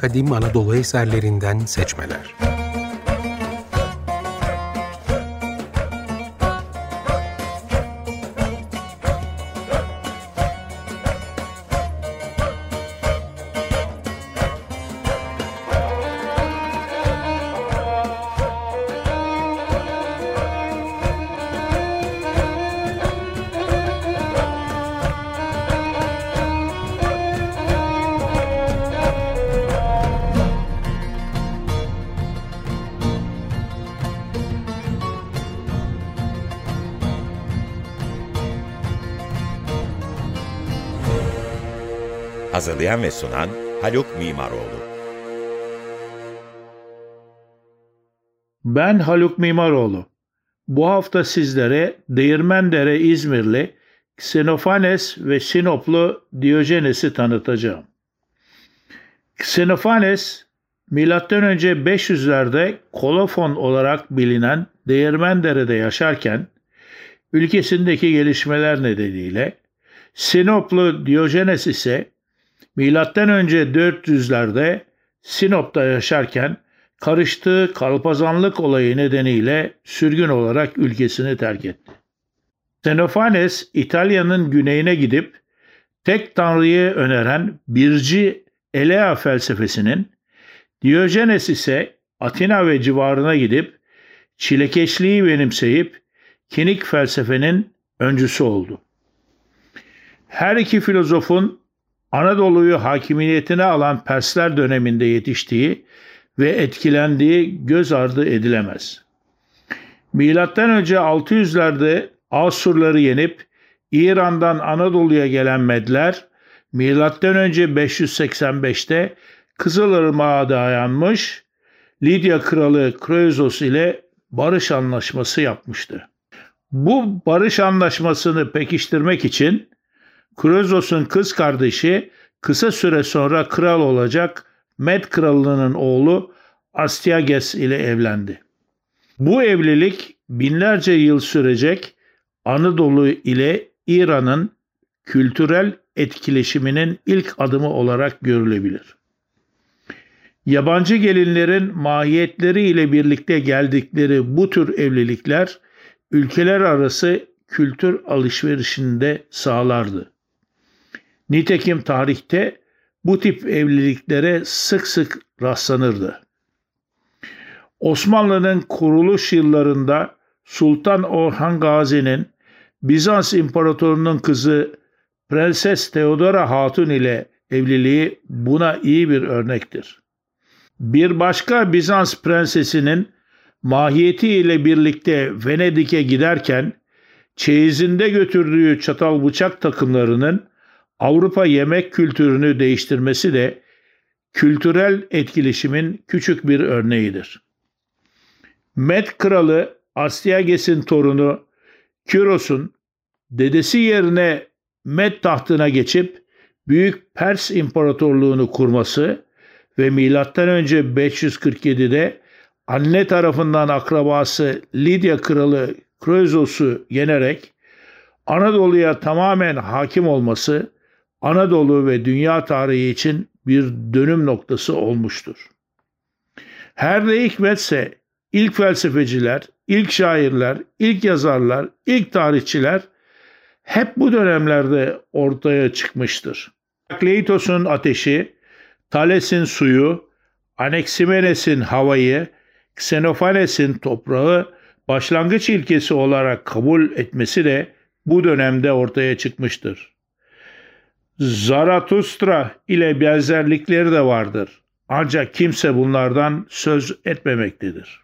kadim Anadolu eserlerinden seçmeler. Hazırlayan ve sunan Haluk Mimaroğlu. Ben Haluk Mimaroğlu. Bu hafta sizlere Değirmendere İzmirli Xenofanes ve Sinoplu Diyojenes'i tanıtacağım. Xenofanes, M.Ö. 500'lerde Kolofon olarak bilinen Değirmendere'de yaşarken, ülkesindeki gelişmeler nedeniyle Sinoplu Diyojenes ise Milattan önce 400'lerde Sinop'ta yaşarken karıştığı kalpazanlık olayı nedeniyle sürgün olarak ülkesini terk etti. Xenofanes İtalya'nın güneyine gidip tek tanrıyı öneren birci Elea felsefesinin, Diyojenes ise Atina ve civarına gidip çilekeşliği benimseyip kinik felsefenin öncüsü oldu. Her iki filozofun Anadolu'yu hakimiyetine alan Persler döneminde yetiştiği ve etkilendiği göz ardı edilemez. Milattan önce 600'lerde Asurları yenip İran'dan Anadolu'ya gelen Medler, milattan önce 585'te Kızılırmak'a dayanmış, Lidya kralı Kroesos ile barış anlaşması yapmıştı. Bu barış anlaşmasını pekiştirmek için Krozos'un kız kardeşi kısa süre sonra kral olacak Med kralının oğlu Astyages ile evlendi. Bu evlilik binlerce yıl sürecek Anadolu ile İran'ın kültürel etkileşiminin ilk adımı olarak görülebilir. Yabancı gelinlerin mahiyetleri ile birlikte geldikleri bu tür evlilikler ülkeler arası kültür alışverişinde sağlardı. Nitekim tarihte bu tip evliliklere sık sık rastlanırdı. Osmanlı'nın kuruluş yıllarında Sultan Orhan Gazi'nin Bizans İmparatorunun kızı Prenses Theodora Hatun ile evliliği buna iyi bir örnektir. Bir başka Bizans prensesinin mahiyeti ile birlikte Venedik'e giderken çeyizinde götürdüğü çatal bıçak takımlarının Avrupa yemek kültürünü değiştirmesi de kültürel etkileşimin küçük bir örneğidir. Med kralı Astyages'in torunu Kyros'un dedesi yerine Med tahtına geçip Büyük Pers İmparatorluğunu kurması ve milattan önce 547'de anne tarafından akrabası Lidya kralı Kroezos'u yenerek Anadolu'ya tamamen hakim olması Anadolu ve dünya tarihi için bir dönüm noktası olmuştur. Her ne hikmetse ilk felsefeciler, ilk şairler, ilk yazarlar, ilk tarihçiler hep bu dönemlerde ortaya çıkmıştır. Kleitos'un ateşi, Thales'in suyu, Anaximenes'in havayı, Xenophanes'in toprağı başlangıç ilkesi olarak kabul etmesi de bu dönemde ortaya çıkmıştır. Zaratustra ile benzerlikleri de vardır. Ancak kimse bunlardan söz etmemektedir.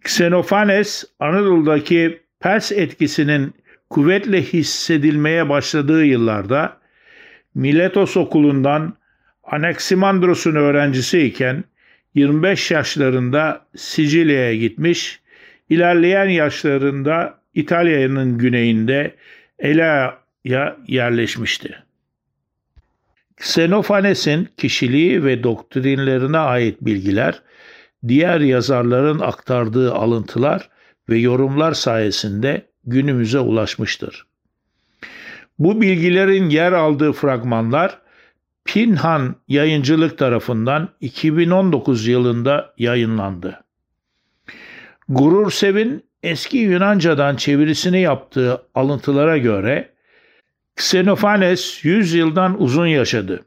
Xenophanes Anadolu'daki Pers etkisinin kuvvetle hissedilmeye başladığı yıllarda Miletos okulundan Anaximandros'un öğrencisiyken 25 yaşlarında Sicilya'ya gitmiş, ilerleyen yaşlarında İtalya'nın güneyinde Ela ya yerleşmişti. Xenophanes'in kişiliği ve doktrinlerine ait bilgiler, diğer yazarların aktardığı alıntılar ve yorumlar sayesinde günümüze ulaşmıştır. Bu bilgilerin yer aldığı fragmanlar Pinhan Yayıncılık tarafından 2019 yılında yayınlandı. Gurur Sevin eski Yunanca'dan çevirisini yaptığı alıntılara göre Xenophanes 100 yıldan uzun yaşadı.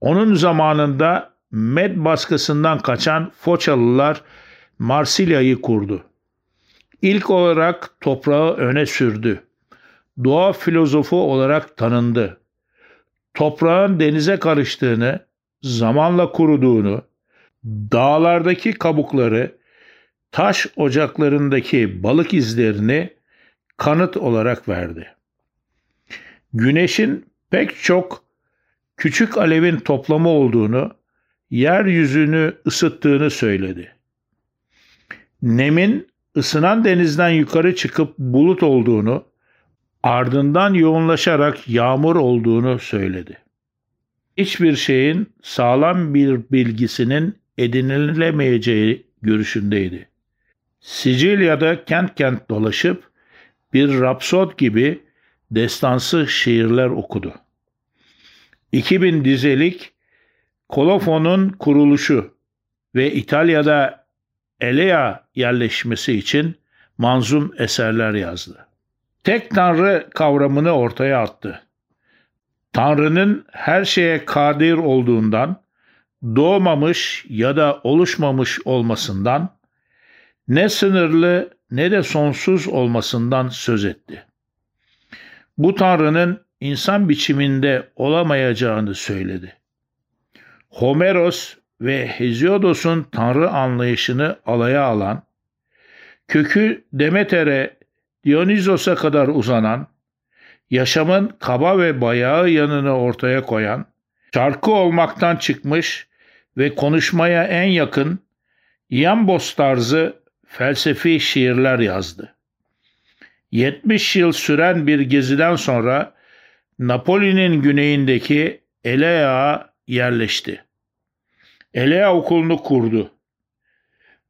Onun zamanında Med baskısından kaçan Foçalılar Marsilya'yı kurdu. İlk olarak toprağı öne sürdü. Doğa filozofu olarak tanındı. Toprağın denize karıştığını, zamanla kuruduğunu, dağlardaki kabukları, taş ocaklarındaki balık izlerini kanıt olarak verdi. Güneşin pek çok küçük alevin toplamı olduğunu, yeryüzünü ısıttığını söyledi. Nemin ısınan denizden yukarı çıkıp bulut olduğunu, ardından yoğunlaşarak yağmur olduğunu söyledi. Hiçbir şeyin sağlam bir bilgisinin edinilemeyeceği görüşündeydi. Sicilya'da kent kent dolaşıp bir rapsod gibi destansı şiirler okudu. 2000 dizelik Kolofon'un kuruluşu ve İtalya'da Elea yerleşmesi için manzum eserler yazdı. Tek Tanrı kavramını ortaya attı. Tanrı'nın her şeye kadir olduğundan, doğmamış ya da oluşmamış olmasından, ne sınırlı ne de sonsuz olmasından söz etti. Bu Tanrı'nın insan biçiminde olamayacağını söyledi. Homeros ve Hesiodos'un Tanrı anlayışını alaya alan, kökü Demeter'e, Dionysos'a kadar uzanan, yaşamın kaba ve bayağı yanını ortaya koyan, şarkı olmaktan çıkmış ve konuşmaya en yakın Iambos tarzı felsefi şiirler yazdı. 70 yıl süren bir geziden sonra Napoli'nin güneyindeki Elea'ya yerleşti. Elea okulunu kurdu.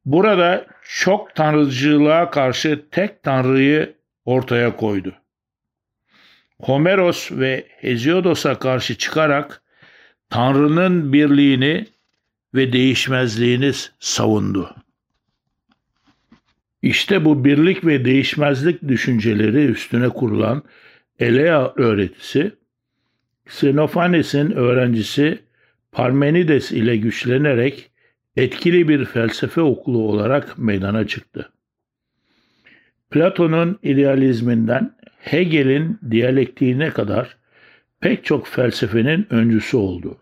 Burada çok tanrıcılığa karşı tek tanrıyı ortaya koydu. Homeros ve Hesiodos'a karşı çıkarak Tanrı'nın birliğini ve değişmezliğini savundu. İşte bu birlik ve değişmezlik düşünceleri üstüne kurulan Elea öğretisi, Xenophanes'in öğrencisi Parmenides ile güçlenerek etkili bir felsefe okulu olarak meydana çıktı. Platon'un idealizminden Hegel'in diyalektiğine kadar pek çok felsefenin öncüsü oldu.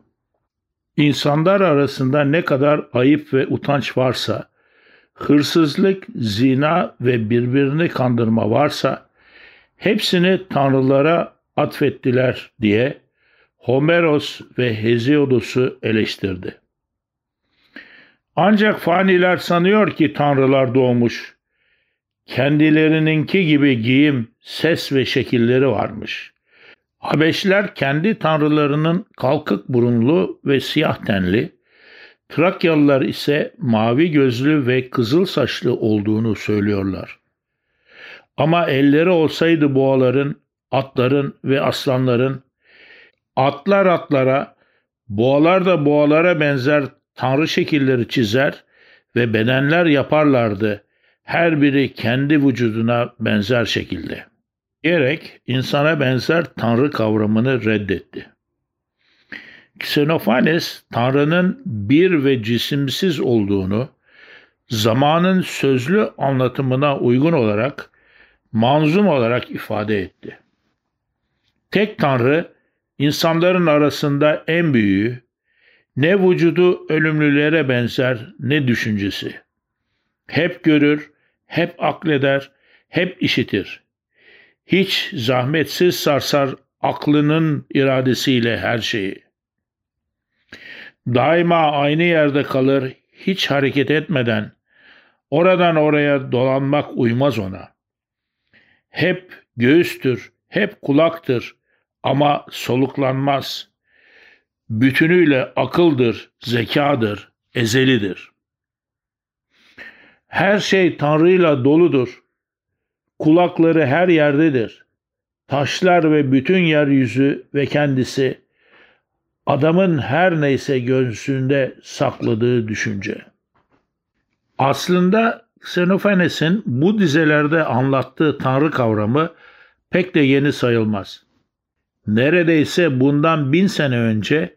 İnsanlar arasında ne kadar ayıp ve utanç varsa, hırsızlık, zina ve birbirini kandırma varsa hepsini tanrılara atfettiler diye Homeros ve Hesiodos'u eleştirdi. Ancak faniler sanıyor ki tanrılar doğmuş. Kendilerininki gibi giyim, ses ve şekilleri varmış. Habeşler kendi tanrılarının kalkık burunlu ve siyah tenli, Trakyalılar ise mavi gözlü ve kızıl saçlı olduğunu söylüyorlar. Ama elleri olsaydı boğaların, atların ve aslanların, atlar atlara, boğalar da boğalara benzer tanrı şekilleri çizer ve bedenler yaparlardı, her biri kendi vücuduna benzer şekilde. Diyerek insana benzer tanrı kavramını reddetti. Xenophanes, Tanrı'nın bir ve cisimsiz olduğunu, zamanın sözlü anlatımına uygun olarak, manzum olarak ifade etti. Tek Tanrı, insanların arasında en büyüğü, ne vücudu ölümlülere benzer ne düşüncesi. Hep görür, hep akleder, hep işitir. Hiç zahmetsiz sarsar aklının iradesiyle her şeyi. Daima aynı yerde kalır, hiç hareket etmeden. Oradan oraya dolanmak uymaz ona. Hep göğüstür, hep kulaktır ama soluklanmaz. Bütünüyle akıldır, zekadır, ezelidir. Her şey Tanrı'yla doludur. Kulakları her yerdedir. Taşlar ve bütün yeryüzü ve kendisi adamın her neyse göğsünde sakladığı düşünce. Aslında Xenophanes'in bu dizelerde anlattığı tanrı kavramı pek de yeni sayılmaz. Neredeyse bundan bin sene önce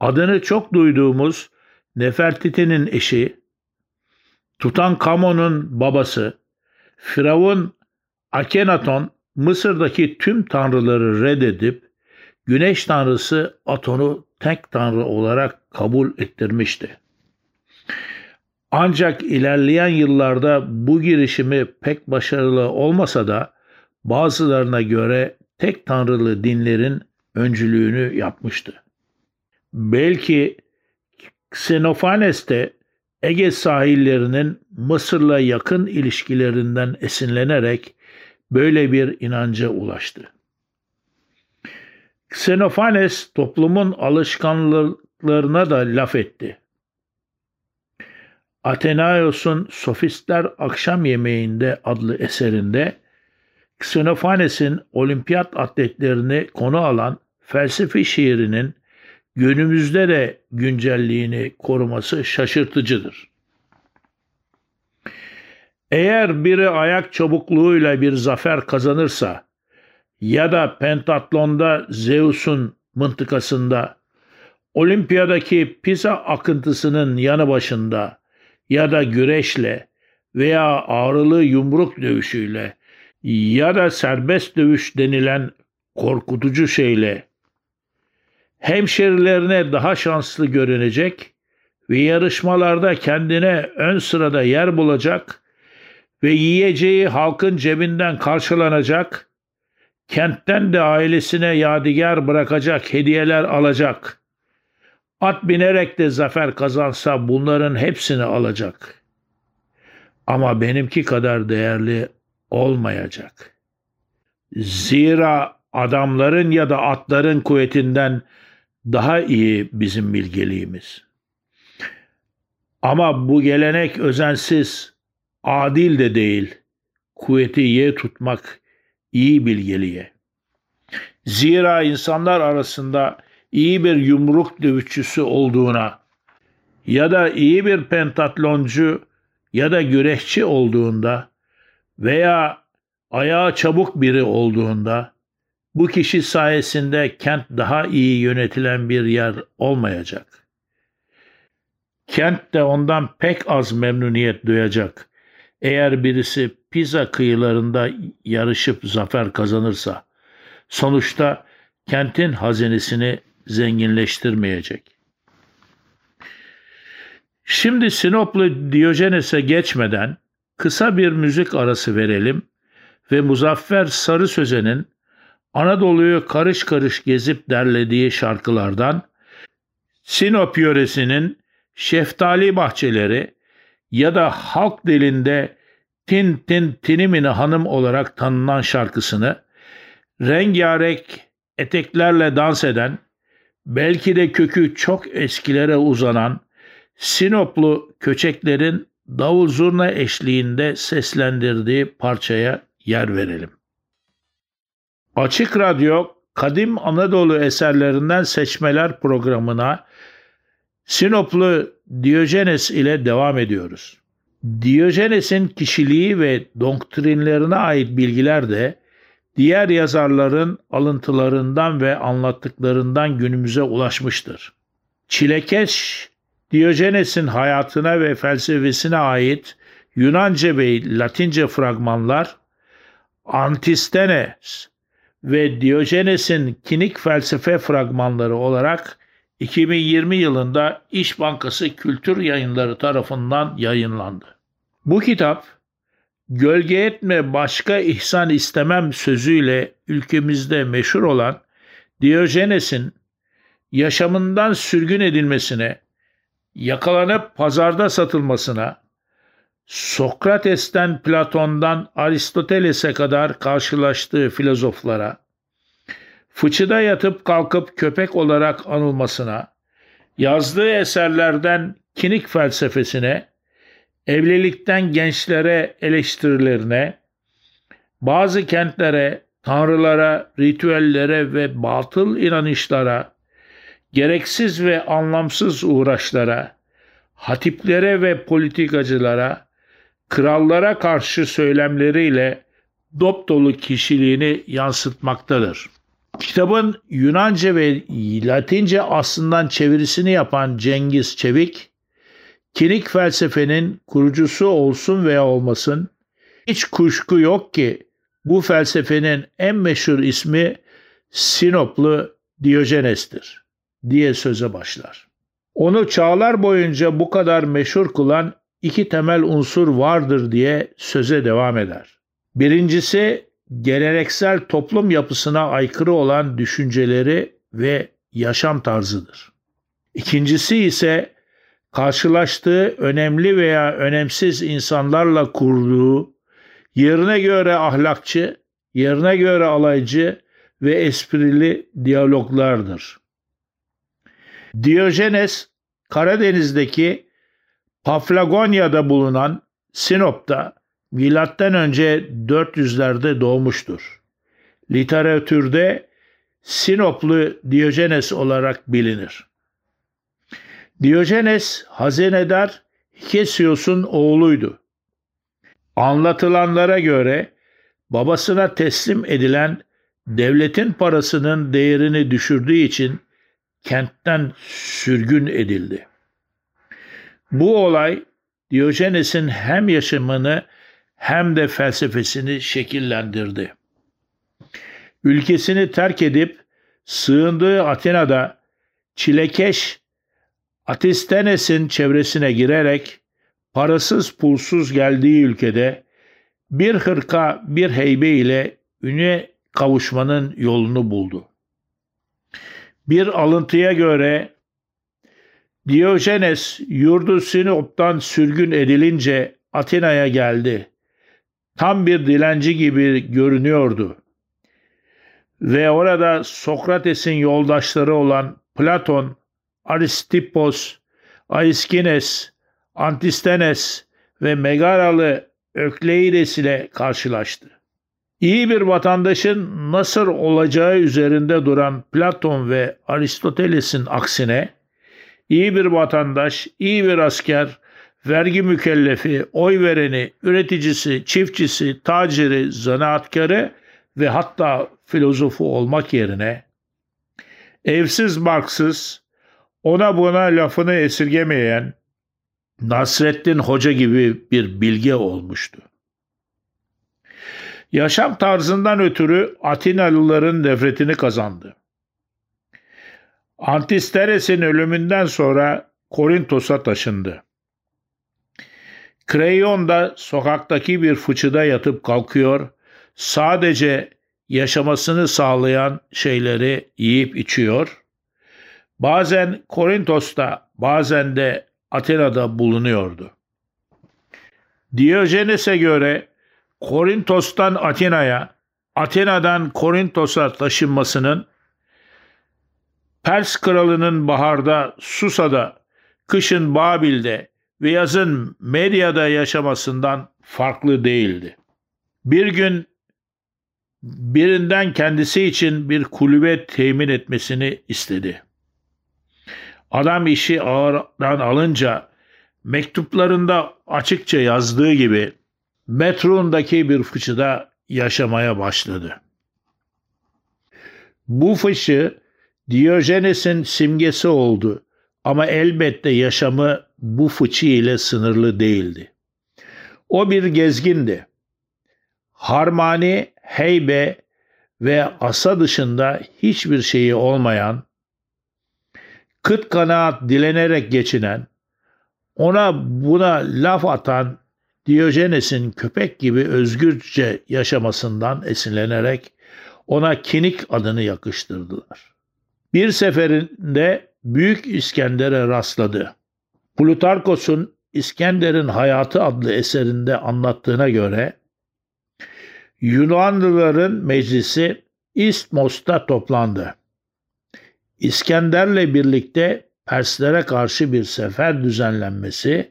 adını çok duyduğumuz Nefertiti'nin eşi, Tutankamon'un babası, Firavun Akenaton Mısır'daki tüm tanrıları reddedip güneş tanrısı Aton'u tek tanrı olarak kabul ettirmişti. Ancak ilerleyen yıllarda bu girişimi pek başarılı olmasa da bazılarına göre tek tanrılı dinlerin öncülüğünü yapmıştı. Belki Xenophanes de Ege sahillerinin Mısır'la yakın ilişkilerinden esinlenerek böyle bir inanca ulaştı. Xenophanes toplumun alışkanlıklarına da laf etti. Athenaios'un Sofistler Akşam Yemeğinde adlı eserinde Xenophanes'in olimpiyat atletlerini konu alan felsefi şiirinin günümüzde de güncelliğini koruması şaşırtıcıdır. Eğer biri ayak çabukluğuyla bir zafer kazanırsa ya da pentatlonda Zeus'un mıntıkasında, olimpiyadaki Pisa akıntısının yanı başında ya da güreşle veya ağrılı yumruk dövüşüyle ya da serbest dövüş denilen korkutucu şeyle hemşerilerine daha şanslı görünecek ve yarışmalarda kendine ön sırada yer bulacak ve yiyeceği halkın cebinden karşılanacak, kentten de ailesine yadigar bırakacak hediyeler alacak. At binerek de zafer kazansa bunların hepsini alacak. Ama benimki kadar değerli olmayacak. Zira adamların ya da atların kuvvetinden daha iyi bizim bilgeliğimiz. Ama bu gelenek özensiz, adil de değil. Kuvveti ye tutmak iyi bilgeliğe. Zira insanlar arasında iyi bir yumruk dövüşçüsü olduğuna ya da iyi bir pentatloncu ya da güreşçi olduğunda veya ayağı çabuk biri olduğunda bu kişi sayesinde kent daha iyi yönetilen bir yer olmayacak. Kent de ondan pek az memnuniyet duyacak. Eğer birisi Pisa kıyılarında yarışıp zafer kazanırsa, sonuçta kentin hazinesini zenginleştirmeyecek. Şimdi Sinoplu Diyojenes'e geçmeden kısa bir müzik arası verelim ve Muzaffer Sarı Sözen'in Anadolu'yu karış karış gezip derlediği şarkılardan Sinop yöresinin şeftali bahçeleri ya da halk dilinde Tin Tin Tinimini Hanım olarak tanınan şarkısını rengarenk eteklerle dans eden, belki de kökü çok eskilere uzanan Sinoplu köçeklerin davul zurna eşliğinde seslendirdiği parçaya yer verelim. Açık Radyo Kadim Anadolu eserlerinden seçmeler programına Sinoplu Diyojenes ile devam ediyoruz. Diyojenes'in kişiliği ve doktrinlerine ait bilgiler de diğer yazarların alıntılarından ve anlattıklarından günümüze ulaşmıştır. Çilekeş Diyojenes'in hayatına ve felsefesine ait Yunanca ve Latince fragmanlar Antistenes ve Diyojenes'in kinik felsefe fragmanları olarak 2020 yılında İş Bankası Kültür Yayınları tarafından yayınlandı. Bu kitap gölge etme başka ihsan istemem sözüyle ülkemizde meşhur olan Diyojenes'in yaşamından sürgün edilmesine, yakalanıp pazarda satılmasına, Sokrates'ten Platon'dan Aristoteles'e kadar karşılaştığı filozoflara, fıçıda yatıp kalkıp köpek olarak anılmasına, yazdığı eserlerden kinik felsefesine, evlilikten gençlere eleştirilerine, bazı kentlere, tanrılara, ritüellere ve batıl inanışlara, gereksiz ve anlamsız uğraşlara, hatiplere ve politikacılara, krallara karşı söylemleriyle dop dolu kişiliğini yansıtmaktadır. Kitabın Yunanca ve Latince aslından çevirisini yapan Cengiz Çevik, kinik felsefenin kurucusu olsun veya olmasın, hiç kuşku yok ki bu felsefenin en meşhur ismi Sinoplu Diyojenes'tir diye söze başlar. Onu çağlar boyunca bu kadar meşhur kılan iki temel unsur vardır diye söze devam eder. Birincisi geleneksel toplum yapısına aykırı olan düşünceleri ve yaşam tarzıdır. İkincisi ise karşılaştığı önemli veya önemsiz insanlarla kurduğu yerine göre ahlakçı, yerine göre alaycı ve esprili diyaloglardır. Diyojenes Karadeniz'deki Paflagonya'da bulunan Sinop'ta milattan önce 400'lerde doğmuştur. Literatürde Sinoplu Diyojenes olarak bilinir. Diyojenes hazinedar Hikesios'un oğluydu. Anlatılanlara göre babasına teslim edilen devletin parasının değerini düşürdüğü için kentten sürgün edildi. Bu olay Diyojenes'in hem yaşamını hem de felsefesini şekillendirdi. Ülkesini terk edip sığındığı Atina'da çilekeş Atistenes'in çevresine girerek parasız pulsuz geldiği ülkede bir hırka bir heybe ile üne kavuşmanın yolunu buldu. Bir alıntıya göre Diyojenes yurdu Sinop'tan sürgün edilince Atina'ya geldi. Tam bir dilenci gibi görünüyordu. Ve orada Sokrates'in yoldaşları olan Platon, Aristippos, Aiskines, Antistenes ve Megaralı Ökleides ile karşılaştı. İyi bir vatandaşın nasıl olacağı üzerinde duran Platon ve Aristoteles'in aksine iyi bir vatandaş, iyi bir asker, vergi mükellefi, oy vereni, üreticisi, çiftçisi, taciri, zanaatkarı ve hatta filozofu olmak yerine evsiz barksız, ona buna lafını esirgemeyen Nasrettin Hoca gibi bir bilge olmuştu. Yaşam tarzından ötürü Atinalıların nefretini kazandı. Antisteres'in ölümünden sonra Korintos'a taşındı. Kreyon da sokaktaki bir fıçıda yatıp kalkıyor, sadece yaşamasını sağlayan şeyleri yiyip içiyor. Bazen Korintos'ta, bazen de Atina'da bulunuyordu. Diyojenes'e göre Korintos'tan Atina'ya, Atina'dan Korintos'a taşınmasının Pers kralının baharda Susa'da, kışın Babil'de ve yazın Medya'da yaşamasından farklı değildi. Bir gün birinden kendisi için bir kulübe temin etmesini istedi. Adam işi ağırdan alınca mektuplarında açıkça yazdığı gibi Metron'daki bir fıçıda yaşamaya başladı. Bu fıçı Diyojenes'in simgesi oldu ama elbette yaşamı bu fıçı ile sınırlı değildi. O bir gezgindi. Harmani, heybe ve asa dışında hiçbir şeyi olmayan, kıt kanaat dilenerek geçinen, ona buna laf atan Diyojenes'in köpek gibi özgürce yaşamasından esinlenerek ona Kinik adını yakıştırdılar. Bir seferinde Büyük İskender'e rastladı. Plutarkos'un İskender'in Hayatı adlı eserinde anlattığına göre Yunanlıların meclisi İstmos'ta toplandı. İskender'le birlikte Perslere karşı bir sefer düzenlenmesi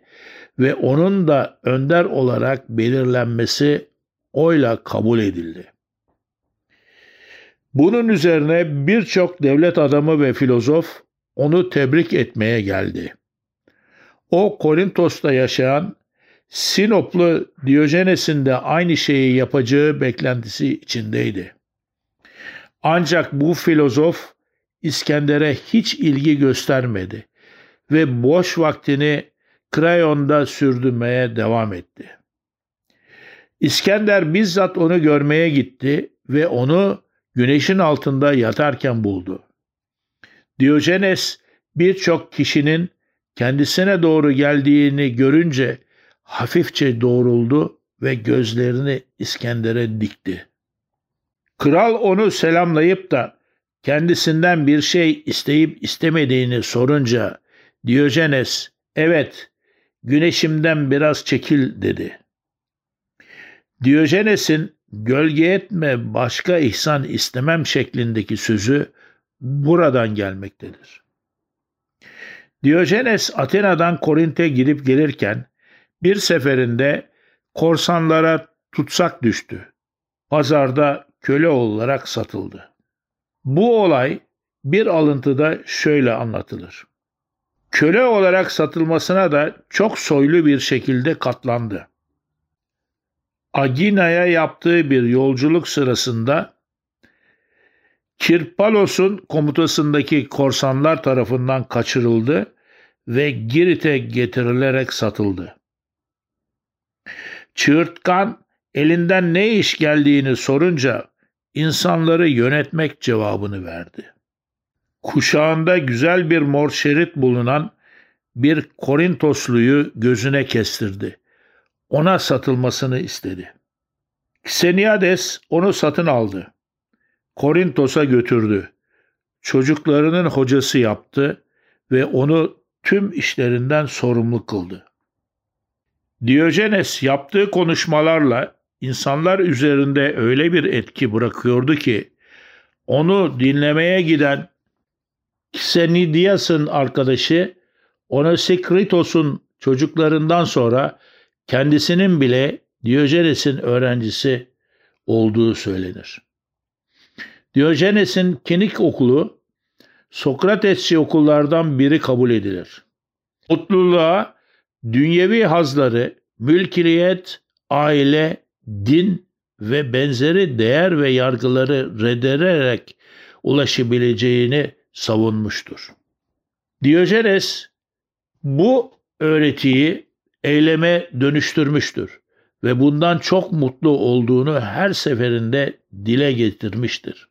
ve onun da önder olarak belirlenmesi oyla kabul edildi. Bunun üzerine birçok devlet adamı ve filozof onu tebrik etmeye geldi. O Korintos'ta yaşayan Sinoplu Diyojenes'in de aynı şeyi yapacağı beklentisi içindeydi. Ancak bu filozof İskender'e hiç ilgi göstermedi ve boş vaktini Krayon'da sürdürmeye devam etti. İskender bizzat onu görmeye gitti ve onu güneşin altında yatarken buldu. Diyojenes birçok kişinin kendisine doğru geldiğini görünce hafifçe doğruldu ve gözlerini İskender'e dikti. Kral onu selamlayıp da kendisinden bir şey isteyip istemediğini sorunca Diyojenes evet güneşimden biraz çekil dedi. Diyojenes'in gölge etme başka ihsan istemem şeklindeki sözü buradan gelmektedir. Diyojenes Atina'dan Korint'e gidip gelirken bir seferinde korsanlara tutsak düştü. Pazarda köle olarak satıldı. Bu olay bir alıntıda şöyle anlatılır. Köle olarak satılmasına da çok soylu bir şekilde katlandı. Agina'ya yaptığı bir yolculuk sırasında Kirpalos'un komutasındaki korsanlar tarafından kaçırıldı ve Girit'e getirilerek satıldı. Çığırtkan elinden ne iş geldiğini sorunca insanları yönetmek cevabını verdi. Kuşağında güzel bir mor şerit bulunan bir Korintosluyu gözüne kestirdi. Ona satılmasını istedi. Kseniades onu satın aldı. Korintos'a götürdü. Çocuklarının hocası yaptı ve onu tüm işlerinden sorumlu kıldı. Diyojenes yaptığı konuşmalarla insanlar üzerinde öyle bir etki bırakıyordu ki onu dinlemeye giden Ksenidias'ın arkadaşı Onesikritos'un çocuklarından sonra kendisinin bile Diyojenes'in öğrencisi olduğu söylenir. Diyojenes'in Kenik okulu Sokratesçi okullardan biri kabul edilir. Mutluluğa dünyevi hazları, mülkiyet, aile, din ve benzeri değer ve yargıları reddederek ulaşabileceğini savunmuştur. Diyojenes bu öğretiyi eyleme dönüştürmüştür ve bundan çok mutlu olduğunu her seferinde dile getirmiştir.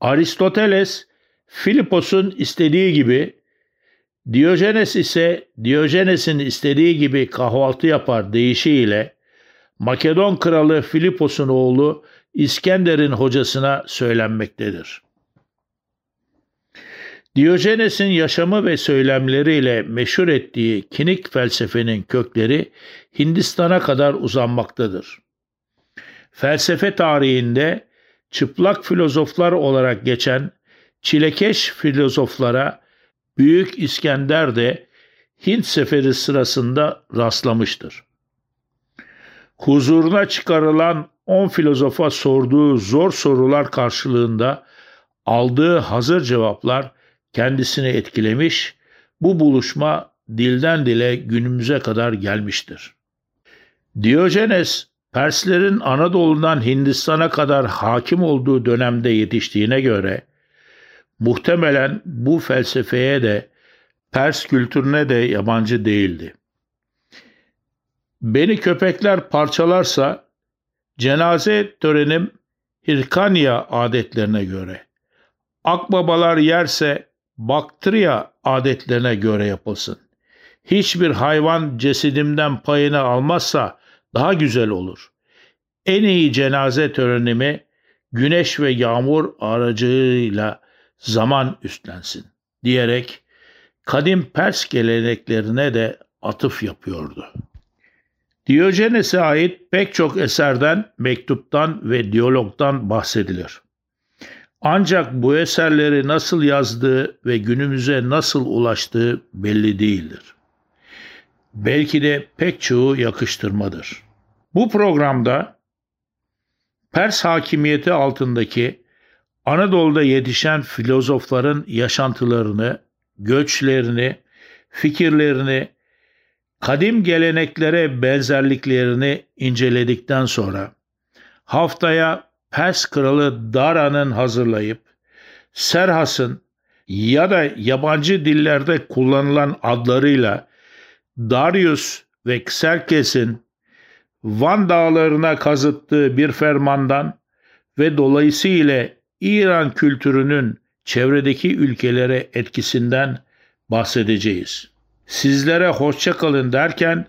Aristoteles, Filipos'un istediği gibi, Diyojenes ise Diyojenes'in istediği gibi kahvaltı yapar deyişiyle Makedon kralı Filipos'un oğlu İskender'in hocasına söylenmektedir. Diyojenes'in yaşamı ve söylemleriyle meşhur ettiği kinik felsefenin kökleri Hindistan'a kadar uzanmaktadır. Felsefe tarihinde çıplak filozoflar olarak geçen çilekeş filozoflara Büyük İskender de Hint seferi sırasında rastlamıştır. Huzuruna çıkarılan on filozofa sorduğu zor sorular karşılığında aldığı hazır cevaplar kendisini etkilemiş, bu buluşma dilden dile günümüze kadar gelmiştir. Diyojenes, Perslerin Anadolu'dan Hindistan'a kadar hakim olduğu dönemde yetiştiğine göre, muhtemelen bu felsefeye de Pers kültürüne de yabancı değildi. Beni köpekler parçalarsa cenaze törenim Hirkanya adetlerine göre. Akbabalar yerse Baktriya adetlerine göre yapılsın. Hiçbir hayvan cesedimden payını almazsa daha güzel olur. En iyi cenaze törenimi güneş ve yağmur aracılığıyla zaman üstlensin diyerek kadim Pers geleneklerine de atıf yapıyordu. Diyojenes'e ait pek çok eserden, mektuptan ve diyalogdan bahsedilir. Ancak bu eserleri nasıl yazdığı ve günümüze nasıl ulaştığı belli değildir. Belki de pek çoğu yakıştırmadır. Bu programda Pers hakimiyeti altındaki Anadolu'da yetişen filozofların yaşantılarını, göçlerini, fikirlerini, kadim geleneklere benzerliklerini inceledikten sonra haftaya Pers kralı Dara'nın hazırlayıp Serhas'ın ya da yabancı dillerde kullanılan adlarıyla Darius ve Xerxes'in Van dağlarına kazıttığı bir fermandan ve dolayısıyla İran kültürünün çevredeki ülkelere etkisinden bahsedeceğiz. Sizlere hoşça kalın derken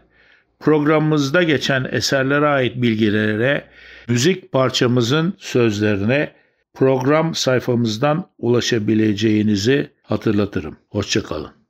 programımızda geçen eserlere ait bilgilere, müzik parçamızın sözlerine program sayfamızdan ulaşabileceğinizi hatırlatırım. Hoşça kalın.